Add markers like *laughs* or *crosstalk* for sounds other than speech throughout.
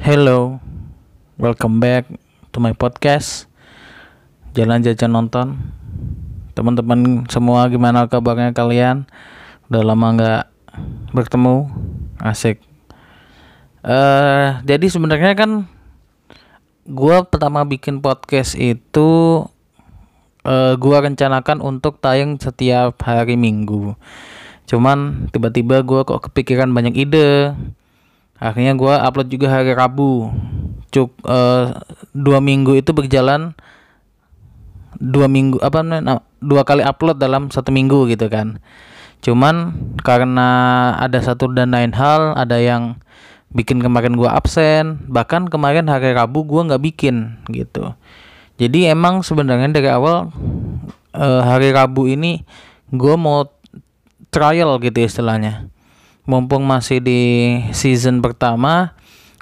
Hello, welcome back to my podcast. Jalan jajan nonton. Teman-teman semua gimana kabarnya kalian? Udah lama nggak bertemu, asik. Eh, jadi sebenarnya kan gua pertama bikin podcast itu eh gua rencanakan untuk tayang setiap hari Minggu. Cuman tiba-tiba gua kok kepikiran banyak ide. Akhirnya gua upload juga hari Rabu. Cuk eh, dua minggu itu berjalan dua minggu apa namanya dua kali upload dalam satu minggu gitu kan. Cuman karena ada satu dan lain hal, ada yang bikin kemarin gua absen, bahkan kemarin hari Rabu gua nggak bikin gitu. Jadi emang sebenarnya dari awal eh, hari Rabu ini gua mau trial gitu istilahnya. Mumpung masih di season pertama,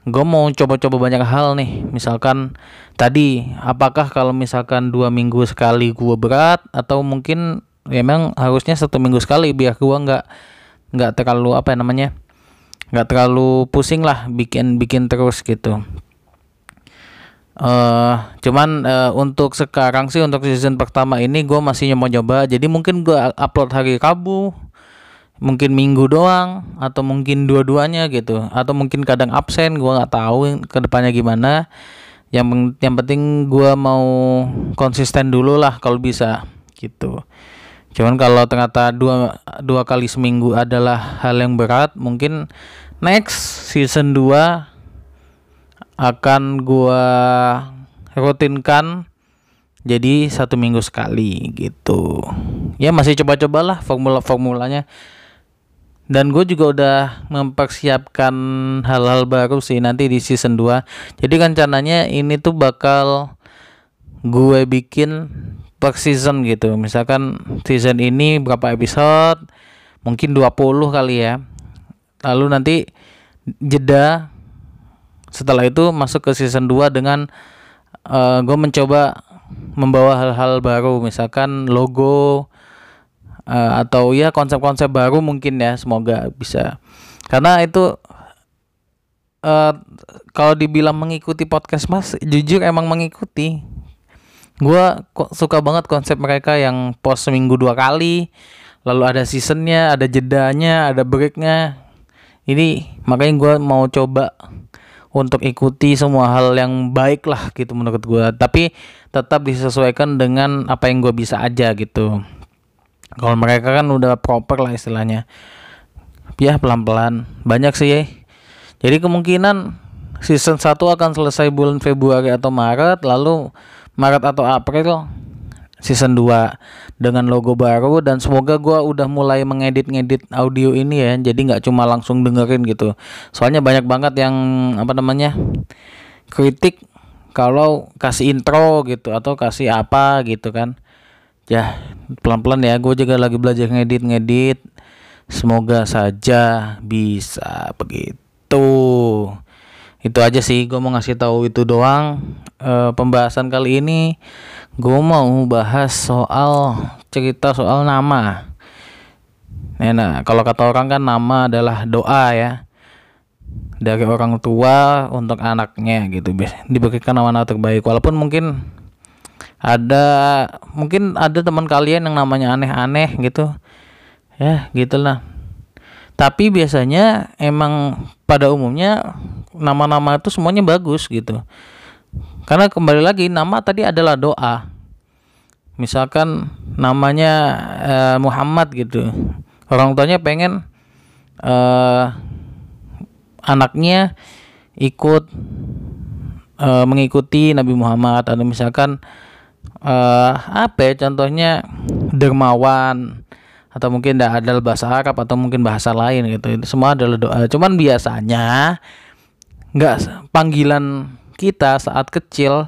gue mau coba-coba banyak hal nih. Misalkan tadi, apakah kalau misalkan dua minggu sekali gue berat atau mungkin ya emang harusnya satu minggu sekali biar gue nggak nggak terlalu apa ya namanya nggak terlalu pusing lah bikin bikin terus gitu. eh cuman eh, untuk sekarang sih untuk season pertama ini gue masih nyoba-nyoba jadi mungkin gue upload hari Rabu mungkin minggu doang atau mungkin dua-duanya gitu. Atau mungkin kadang absen gua nggak tahu ke depannya gimana. Yang yang penting gua mau konsisten dulu lah kalau bisa gitu. Cuman kalau ternyata dua dua kali seminggu adalah hal yang berat mungkin next season 2 akan gua rutinkan jadi satu minggu sekali gitu. Ya masih coba-cobalah formula-formulanya dan gue juga udah mempersiapkan hal-hal baru sih nanti di season 2 jadi rencananya ini tuh bakal gue bikin per season gitu. Misalkan season ini berapa episode? Mungkin 20 kali ya. Lalu nanti jeda setelah itu masuk ke season 2 dengan gue mencoba membawa hal-hal baru. Misalkan logo eh, atau ya konsep-konsep baru mungkin ya semoga bisa. Karena itu eh kalau dibilang mengikuti podcast mas jujur emang mengikuti. Kok suka banget konsep mereka yang post seminggu dua kali lalu ada seasonnya ada jedanya ada breaknya. Ini makanya gua mau coba untuk ikuti semua hal yang baik lah gitu menurut gua. Tapi tetap disesuaikan dengan apa yang gua bisa aja gitu kalau mereka kan udah proper lah istilahnya. Ya pelan-pelan. Banyak sih ya jadi kemungkinan season 1 akan selesai bulan Februari atau Maret lalu Maret atau April season 2 dengan logo baru. Dan semoga gua udah mulai mengedit-ngedit audio ini ya jadi nggak cuma langsung dengerin gitu. Soalnya banyak banget yang apa namanya kritik kalau kasih intro gitu atau kasih apa gitu kan. Ya pelan-pelan ya gue juga lagi belajar ngedit-ngedit semoga saja bisa begitu. Itu aja sih gue mau ngasih tahu itu doang. Eh, pembahasan kali ini gue mau bahas soal cerita soal nama. Nah, nah kalau kata orang kan nama adalah doa ya. Dari orang tua untuk anaknya gitu diberikan nama-nama terbaik. Walaupun mungkin ada mungkin ada teman kalian yang namanya aneh-aneh gitu. Ya gitulah. Tapi biasanya emang pada umumnya nama-nama itu semuanya bagus gitu. Karena kembali lagi nama tadi adalah doa. Misalkan namanya eh, Muhammad gitu. Orang tuanya pengen eh anaknya ikut eh, mengikuti Nabi Muhammad. Atau misalkan eh apa ya contohnya dermawan atau mungkin tidak ada bahasa Arab atau mungkin bahasa lain gitu. Itu semua adalah doa. Cuman biasanya nggak panggilan kita saat kecil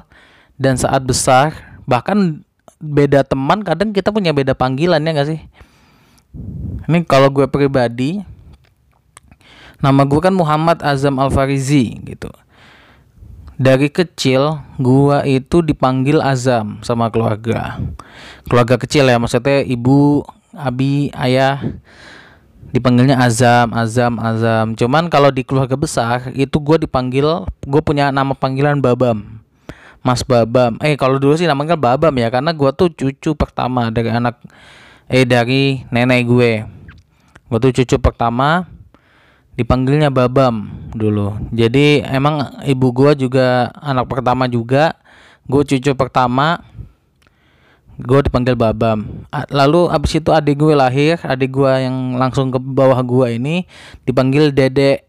dan saat besar bahkan beda teman kadang kita punya beda panggilan ya nggak sih? Ini kalau gue pribadi nama gue kan Muhammad Azam Al Farizi gitu dari kecil gua itu dipanggil Azam sama keluarga. Keluarga kecil ya maksudnya ibu abi ayah. Dipanggilnya Azam Azam Azam. Cuman kalau di keluarga besar itu gue dipanggil gue punya nama panggilan Babam. Mas Babam. Eh kalau dulu sih namanya Babam ya karena gue tuh cucu pertama dari anak eh dari nenek gue. Gue tuh cucu pertama dipanggilnya Babam dulu. Jadi emang ibu gue juga anak pertama juga. Gue cucu pertama. Gue dipanggil Babam. Lalu abis itu adik gue lahir adik gue yang langsung ke bawah gue ini dipanggil Dede.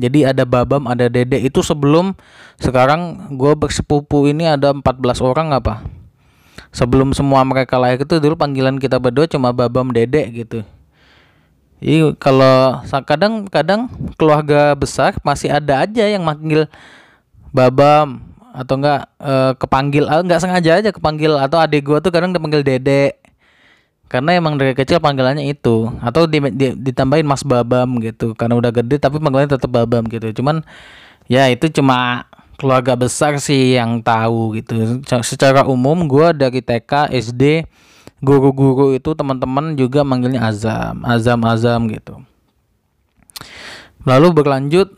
Jadi ada Babam ada Dede. Itu sebelum sekarang gue bersepupu ini ada 14 orang apa? Sebelum semua mereka lahir itu dulu panggilan kita berdua cuma Babam Dede gitu Iya kalau kadang-kadang keluarga besar masih ada aja yang manggil Babam atau enggak e, kepanggil ah, enggak sengaja aja kepanggil atau adik gua tuh kadang dipanggil Dede. Karena emang dari kecil panggilannya itu atau di, di, ditambahin Mas Babam gitu karena udah gede tapi panggilannya tetap Babam gitu. Cuman ya itu cuma keluarga besar sih yang tahu gitu. Secara umum gua dari TK, SD, guru-guru itu teman-teman juga manggilnya Azam, Azam, Azam gitu. Lalu berlanjut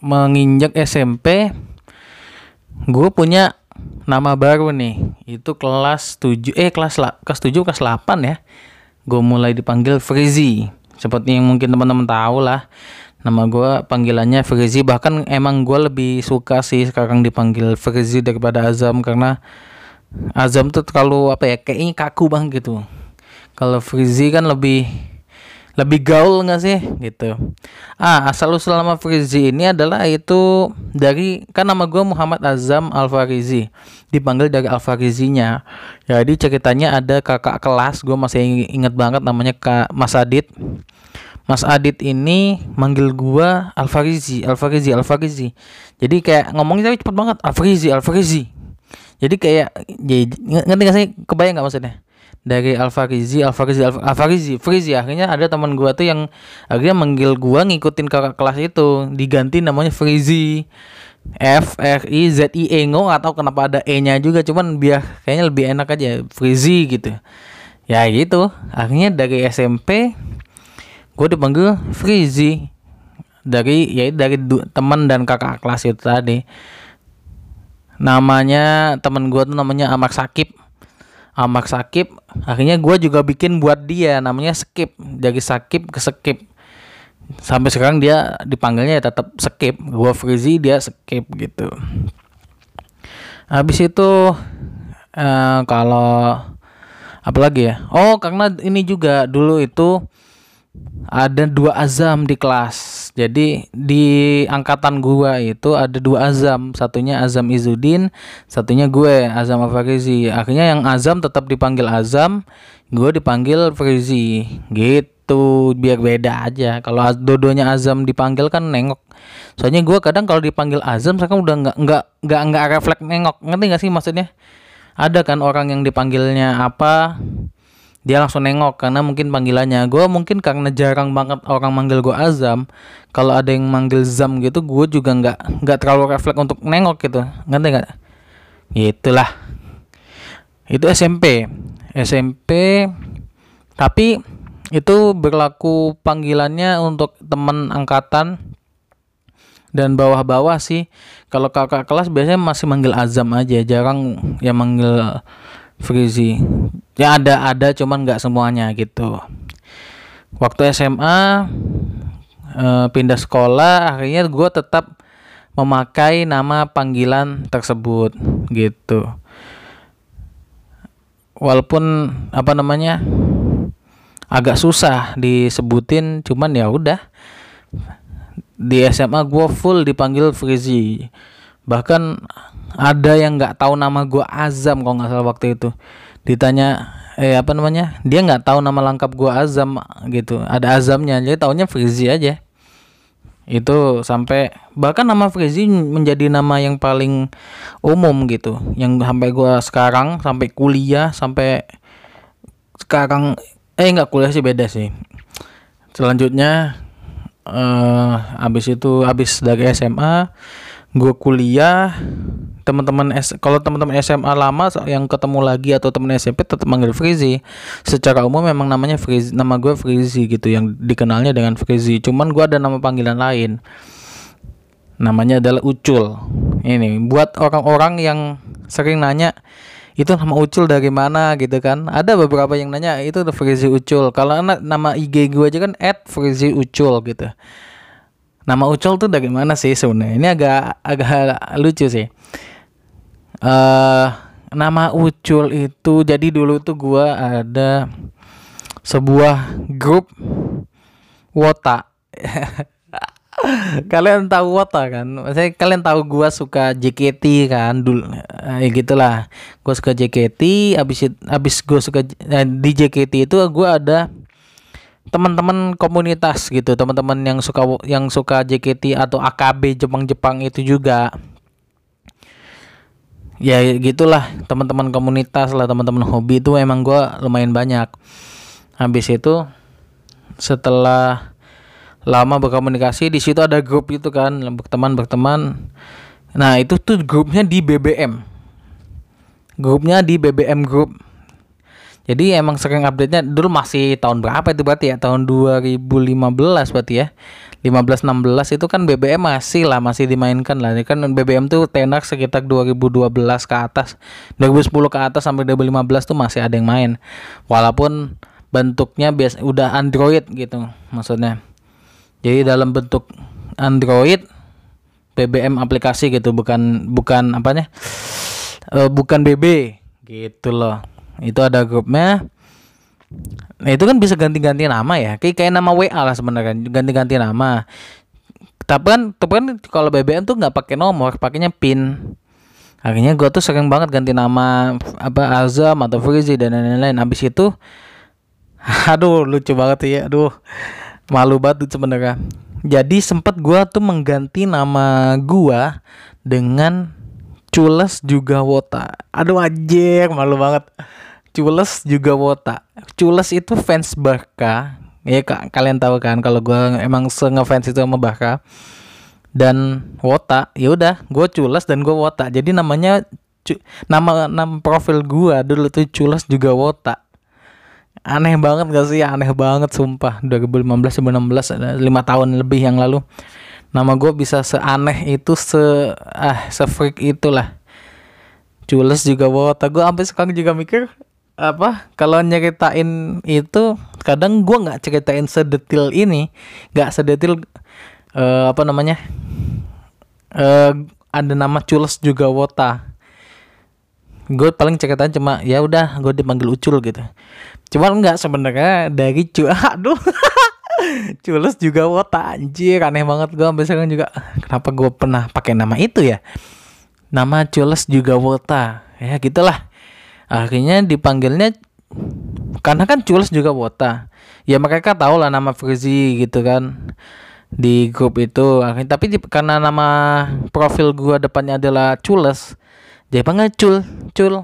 menginjak SMP gue punya nama baru nih. Itu kelas 7 eh kelas la, kelas 7 kelas 8 ya. Gue mulai dipanggil Frizi. Seperti yang mungkin teman-teman tahu lah nama gue panggilannya Frizi. Bahkan emang gue lebih suka sih sekarang dipanggil Frizi daripada Azam karena Azam tuh terlalu apa ya kayaknya kaku bang gitu kalau Frizi kan lebih lebih gaul nggak sih gitu ah asal usul nama Frizi ini adalah itu dari kan nama gue Muhammad Azam Al Farizi dipanggil dari Al Farizinya jadi ceritanya ada kakak kelas gue masih inget banget namanya Kak Mas Adit Mas Adit ini manggil gua Al Farizi, Al Farizi, Al Farizi. Jadi kayak ngomongnya tapi cepet banget Al Farizi, Al Farizi. Jadi kayak jadi, ngerti gak sih? Kebayang nggak maksudnya? dari Alfa Rizi, Alfa Rizi, Alfa Rizi, Frizi akhirnya ada teman gua tuh yang akhirnya manggil gua ngikutin kakak kelas itu. Diganti namanya Frizi F R I Z I E. Ngo atau kenapa ada E nya juga. Cuman biar kayaknya lebih enak aja Frizi gitu. Ya gitu. Akhirnya dari SMP gue dipanggil Frizi dari ya dari teman dan kakak kelas itu tadi namanya teman gue tuh namanya Amak Sakib Amak Sakib akhirnya gue juga bikin buat dia namanya Skip. Dari Sakib ke Skip. Sampai sekarang dia dipanggilnya ya tetap Skip. Gue Frizi dia Skip gitu. Habis itu uh, kalau apa lagi ya? Oh karena ini juga dulu itu ada dua azam di kelas. Jadi di angkatan gua itu ada dua azam, satunya Azam Izudin, satunya gue Azam Afarizi. Akhirnya yang azam tetap dipanggil azam, gue dipanggil Frizi. Gitu, biar beda aja. Kalau dodonya azam dipanggil kan nengok. Soalnya gue kadang kalau dipanggil azam sekarang udah nggak nggak nggak nggak refleks nengok. Ngerti gak sih maksudnya? Ada kan orang yang dipanggilnya apa dia langsung nengok karena mungkin panggilannya. Gue mungkin karena jarang banget orang manggil gue Azam kalau ada yang manggil Zam gitu gue juga nggak nggak terlalu refleks untuk nengok gitu. Ngerti nggak? Itulah. Itu SMP SMP tapi itu berlaku panggilannya untuk teman angkatan dan bawah-bawah sih. Kalau kakak kelas biasanya masih manggil Azam aja jarang yang manggil Frizi. Ya ada ada cuman nggak semuanya gitu. Waktu SMA e, pindah sekolah akhirnya gue tetap memakai nama panggilan tersebut gitu. Walaupun apa namanya agak susah disebutin cuman ya udah. Di SMA gue full dipanggil Frizi. Bahkan ada yang nggak tahu nama gue Azam kalau nggak salah waktu itu. Ditanya eh apa namanya? Dia nggak tahu nama lengkap gue Azam gitu. Ada Azamnya jadi tahunya Frizi aja. Itu sampai bahkan nama Frizi menjadi nama yang paling umum gitu. Yang sampai gue sekarang sampai kuliah sampai sekarang eh nggak kuliah sih beda sih. Selanjutnya eh abis itu abis dari SMA gue kuliah teman-teman S kalau teman-teman SMA lama yang ketemu lagi atau teman SMP tetap manggil Frizi. Secara umum memang namanya Frizi nama gue Frizi gitu yang dikenalnya dengan Frizi. Cuman gue ada nama panggilan lain. Namanya adalah Ucul. Ini buat orang-orang yang sering nanya itu nama Ucul dari mana? gitu kan. Ada beberapa yang nanya itu Frizi Ucul. Kalau nama IG gue aja kan at Frizi Ucul gitu. Nama Ucul tuh dari mana sih sebenarnya? Ini agak agak lucu sih uh, nama Ucul itu jadi dulu tuh gua ada sebuah grup Wota. *laughs* Kalian tahu Wota kan? Saya kalian tahu gua suka JKT kan dulu eh, gitulah. Gua suka JKT abis abis gua suka eh, di JKT itu gua ada teman-teman komunitas gitu teman-teman yang suka yang suka JKT atau AKB Jepang-Jepang itu juga ya gitulah. Teman-teman komunitas lah teman-teman hobi itu emang gue lumayan banyak. Habis itu setelah lama berkomunikasi di situ ada grup itu kan berteman berteman nah itu tuh grupnya di BBM grupnya di BBM group. Jadi emang sering update nya dulu masih tahun berapa itu berarti ya? Tahun 2015 berarti ya 15 16 itu kan BBM masih lah masih dimainkan lah. Ini kan BBM tuh tenar sekitar 2012 ke atas. 2010 ke atas sampai 2015 tuh masih ada yang main. Walaupun bentuknya biasa udah Android gitu maksudnya. Jadi dalam bentuk Android BBM aplikasi gitu bukan bukan apanya? Uh, bukan BB gitu loh. Itu ada grupnya Nah itu kan bisa ganti-ganti nama ya, kayak kayak nama WA lah sebenarnya, ganti-ganti nama. Tapi kan, tapi kan kalau BBM tuh nggak pakai nomor, pakainya pin. Akhirnya gue tuh sering banget ganti nama apa Azam atau Frizi dan lain-lain. Habis itu, *laughs* aduh lucu banget ya, aduh malu banget sebenarnya. Jadi sempet gue tuh mengganti nama gue dengan Cules juga Wota. Aduh anjir, malu banget. Cules juga Wota. Cules itu fans Barca. Ya kak, kalian tahu kan kalau gue emang ngefans itu sama Barca. Dan Wota, ya udah, gue Cules dan gue Wota. Jadi namanya nama nama profil gue dulu tuh Cules juga Wota. Aneh banget gak sih? Aneh banget sumpah. 2015 2016 lima tahun lebih yang lalu. Nama gue bisa seaneh itu se ah se freak itulah. Cules juga Wota. Gue sampai sekarang juga mikir apa kalau nyeritain itu kadang gue nggak ceritain sedetil ini nggak sedetil uh, apa namanya uh, ada nama Cules juga Wota. Gue paling ceritain cuma ya udah gue dipanggil Ucul gitu. Cuman nggak sebenarnya dari cu *laughs* aduh Cules juga Wota anjir aneh banget gue sampai sekarang juga kenapa gue pernah pakai nama itu ya? Nama Cules juga Wota. Ya gitulah akhirnya dipanggilnya karena kan Cules juga wota. Ya mereka tahu lah nama Frizi gitu kan di grup itu. Akhirnya tapi di, karena nama profil gua depannya adalah Cules dia panggil Cul Cul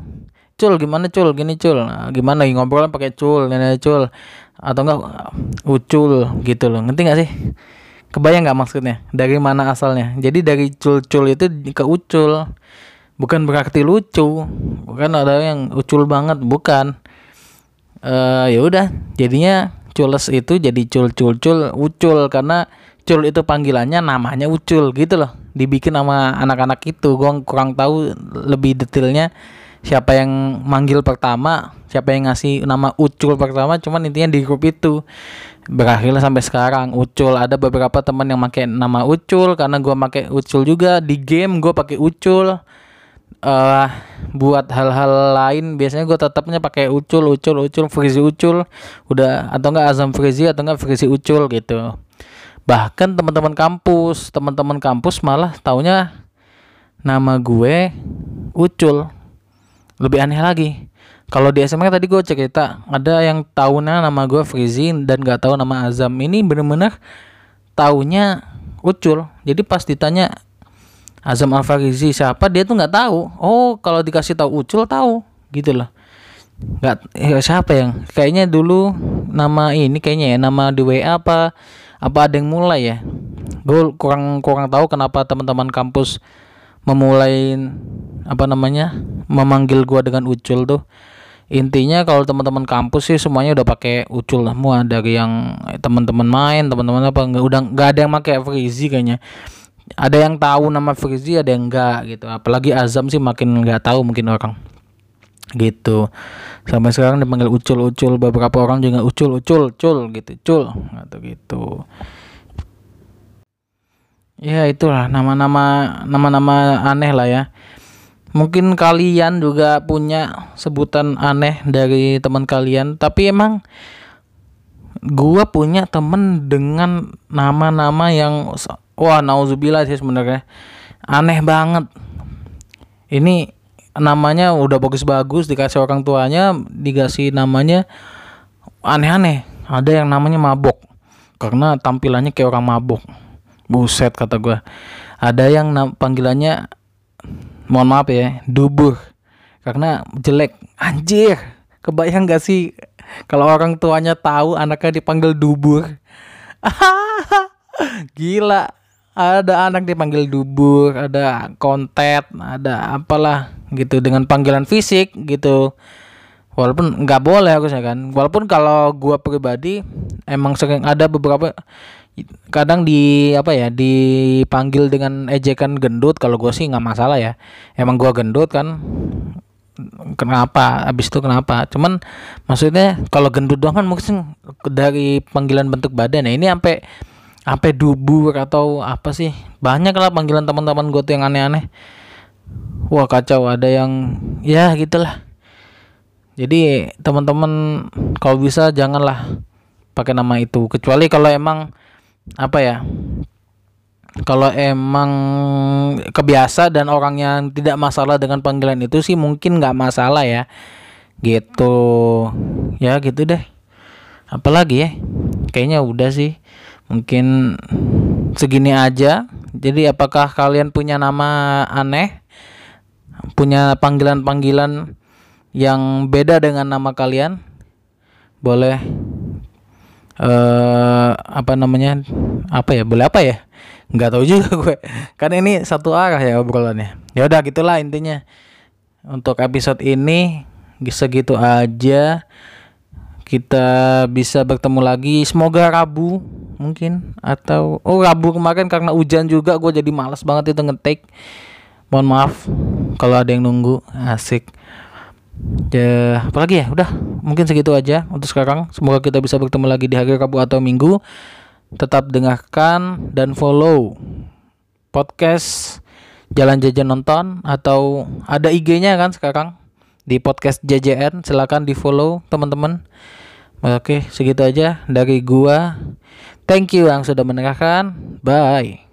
Cul gimana Cul gini Cul nah, gimana ngobrol pakai Cul nenek Cul atau enggak Ucul gitu loh. Ngerti gak sih? Kebayang nggak maksudnya? Dari mana asalnya? Jadi dari Cul Cul itu ke Ucul bukan berarti lucu. Bukan ada yang ucul banget bukan. Uh, ya udah jadinya cules itu jadi cul cul cul ucul. Karena cul itu panggilannya namanya ucul gitu loh. Dibikin sama anak-anak itu. Gua kurang tahu lebih detailnya siapa yang manggil pertama siapa yang ngasih nama ucul pertama. Cuman intinya di grup itu berakhirlah sampai sekarang. Ucul ada beberapa teman yang pakai nama ucul. Karena gua pakai ucul juga. Di game gua pakai ucul uh, buat hal-hal lain biasanya gue tetapnya pakai ucul ucul ucul frizi ucul. Udah atau enggak azam frizi atau enggak frizi ucul gitu. Bahkan teman-teman kampus teman-teman kampus malah taunya nama gue ucul. Lebih aneh lagi. Kalau di SMA tadi gue cerita ada yang tahunya nama gue Frizi dan gak tahu nama Azam. Ini bener-bener taunya ucul. Jadi pas ditanya Azam Al Farizi siapa? Dia tuh nggak tahu. Oh kalau dikasih tahu Ucul tahu. Gitu loh nggak ya siapa yang? Kayaknya dulu nama ini kayaknya ya nama di WA apa apa ada yang mulai ya? Gue kurang kurang tahu kenapa teman-teman kampus memulai apa namanya memanggil gua dengan ucul tuh. Intinya kalau teman-teman kampus sih semuanya udah pakai ucul lah. Semua dari yang teman-teman main teman-teman apa nggak udah nggak ada yang pakai Frizi kayaknya ada yang tahu nama Frizi ada yang enggak gitu. Apalagi Azam sih makin nggak tahu mungkin orang. Gitu. Sampai sekarang dipanggil ucul ucul beberapa orang juga ucul ucul ucul gitu. Ucul atau gitu. Ya itulah nama-nama nama-nama aneh lah ya. Mungkin kalian juga punya sebutan aneh dari teman kalian tapi emang gua punya temen dengan nama-nama yang wah nauzubillah sih sebenarnya. Aneh banget. Ini namanya udah bagus-bagus dikasih orang tuanya dikasih namanya aneh-aneh. Ada yang namanya mabok. Karena tampilannya kayak orang mabok. Buset kata gua. Ada yang panggilannya mohon maaf ya dubur. Karena jelek. Anjir kebayang gak sih? Kalau orang tuanya tahu anaknya dipanggil dubur. *laughs* Gila ada anak dipanggil dubur ada kontet ada apalah gitu dengan panggilan fisik gitu. Walaupun nggak boleh harusnya kan. Walaupun kalau gua pribadi emang sering ada beberapa kadang di apa ya dipanggil dengan ejekan gendut. Kalau gue sih nggak masalah ya. Emang gue gendut kan. Kenapa? Abis itu kenapa? Cuman maksudnya kalau gendut doang kan mungkin dari panggilan bentuk badan ya. Ini sampai sampai dubur atau apa sih? Banyak lah panggilan teman-teman gue tuh yang aneh-aneh. Wah kacau ada yang ya gitulah. Jadi teman-teman kalau bisa janganlah pakai nama itu. Kecuali kalau emang apa ya kalau emang kebiasa dan orang yang tidak masalah dengan panggilan itu sih mungkin nggak masalah ya. Gitu. Ya gitu deh. Apalagi ya? Kayaknya udah sih mungkin segini aja. Jadi apakah kalian punya nama aneh? Punya panggilan-panggilan yang beda dengan nama kalian? Boleh uh, apa namanya? Apa ya? Boleh apa ya? Nggak tahu juga gue. Kan ini satu arah ya obrolannya. Ya udah gitulah intinya. Untuk episode ini segitu aja. Kita bisa bertemu lagi. Semoga Rabu mungkin. Atau oh Rabu kemarin karena hujan juga gue jadi malas banget itu ngetik mohon maaf kalau ada yang nunggu. Asik. Ya apalagi ya? Udah mungkin segitu aja untuk sekarang. Semoga kita bisa bertemu lagi di hari Rabu atau Minggu. Tetap dengarkan dan follow podcast Jalan Jajan Nonton atau ada IG-nya kan sekarang di podcast JJN silakan di follow teman-teman. Oke segitu aja dari gua thank you yang sudah mendengarkan. Bye